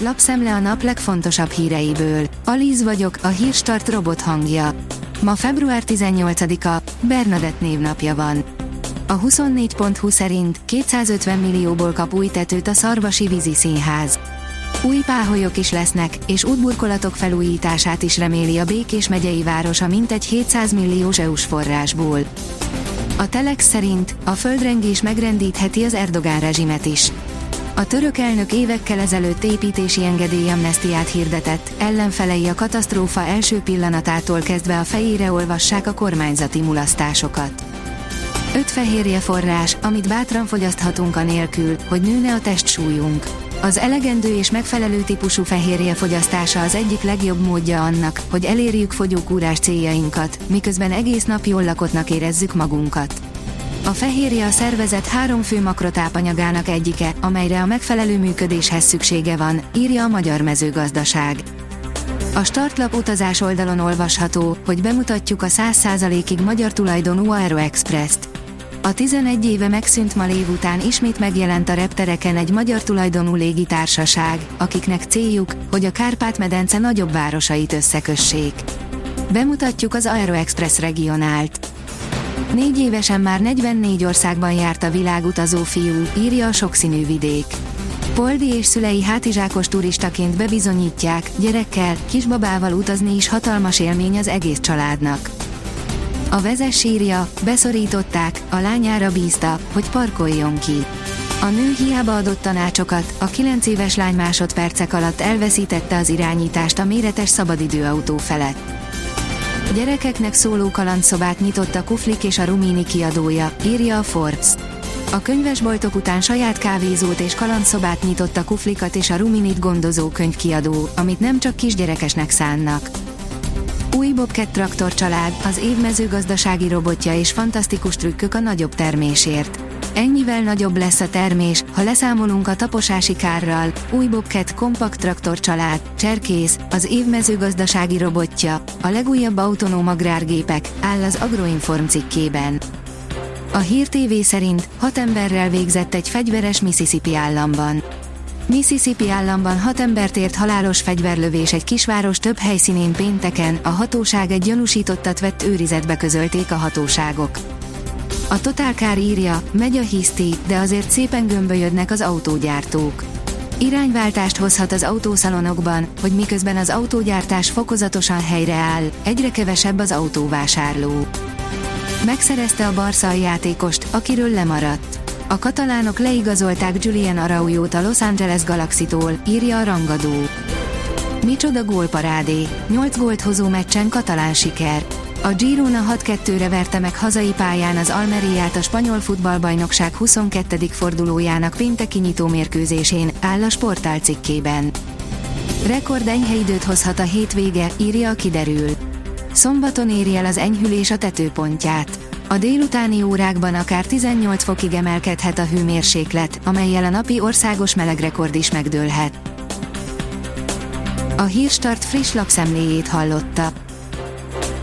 lapszemle a nap legfontosabb híreiből. Alíz vagyok, a hírstart robot hangja. Ma február 18-a, Bernadett névnapja van. A 24.20 szerint 250 millióból kap új tetőt a Szarvasi Vízi Színház. Új páholyok is lesznek, és útburkolatok felújítását is reméli a Békés megyei város a mintegy 700 milliós EU-s forrásból. A Telex szerint a földrengés megrendítheti az Erdogán rezsimet is. A török elnök évekkel ezelőtt építési engedélyamnesztiát hirdetett, ellenfelei a katasztrófa első pillanatától kezdve a fejére olvassák a kormányzati mulasztásokat. Öt fehérje forrás, amit bátran fogyaszthatunk anélkül, hogy nőne a testsúlyunk. Az elegendő és megfelelő típusú fehérje fogyasztása az egyik legjobb módja annak, hogy elérjük fogyókúrás céljainkat, miközben egész nap jól lakottnak érezzük magunkat. A fehérje a szervezet három fő makrotápanyagának egyike, amelyre a megfelelő működéshez szüksége van, írja a Magyar Mezőgazdaság. A startlap utazás oldalon olvasható, hogy bemutatjuk a 100%-ig magyar tulajdonú Aeroexpress-t. A 11 éve megszűnt Malév után ismét megjelent a reptereken egy magyar tulajdonú légitársaság, akiknek céljuk, hogy a Kárpát-medence nagyobb városait összekössék. Bemutatjuk az Aeroexpress regionált. Négy évesen már 44 országban járt a világutazó fiú, írja a sokszínű vidék. Poldi és szülei hátizsákos turistaként bebizonyítják, gyerekkel, kisbabával utazni is hatalmas élmény az egész családnak. A vezes sírja, beszorították, a lányára bízta, hogy parkoljon ki. A nő hiába adott tanácsokat, a 9 éves lány másodpercek alatt elveszítette az irányítást a méretes szabadidőautó felett. Gyerekeknek szóló kalandszobát nyitott a Kuflik és a Rumini kiadója, írja a Forbes. A könyvesboltok után saját kávézót és kalandszobát nyitott a Kuflikat és a Ruminit gondozó könyvkiadó, amit nem csak kisgyerekesnek szánnak. Új Bobcat traktor család, az év mezőgazdasági robotja és fantasztikus trükkök a nagyobb termésért. Ennyivel nagyobb lesz a termés, ha leszámolunk a taposási kárral. Új Bobcat kompakt traktor család, cserkész, az év mezőgazdasági robotja, a legújabb autonóm agrárgépek, áll az Agroinform cikkében. A Hír TV szerint hat emberrel végzett egy fegyveres Mississippi államban. Mississippi államban hat embert ért halálos fegyverlövés egy kisváros több helyszínén pénteken, a hatóság egy gyanúsítottat vett őrizetbe közölték a hatóságok. A Total Car írja, megy a hiszti, de azért szépen gömbölyödnek az autógyártók. Irányváltást hozhat az autószalonokban, hogy miközben az autógyártás fokozatosan helyreáll, egyre kevesebb az autóvásárló. Megszerezte a Barca játékost, akiről lemaradt. A katalánok leigazolták Julian Araujót a Los Angeles Galaxy-tól, írja a rangadó. Micsoda gólparádé, 8 gólt hozó meccsen katalán siker. A Girona 6-2-re verte meg hazai pályán az Almeriát a spanyol futballbajnokság 22. fordulójának pénteki nyitó mérkőzésén, áll a sportál cikkében. Rekord enyhe időt hozhat a hétvége, írja a kiderül. Szombaton éri el az enyhülés a tetőpontját. A délutáni órákban akár 18 fokig emelkedhet a hőmérséklet, amelyel a napi országos melegrekord is megdőlhet. A Hírstart friss lapszemléjét hallotta.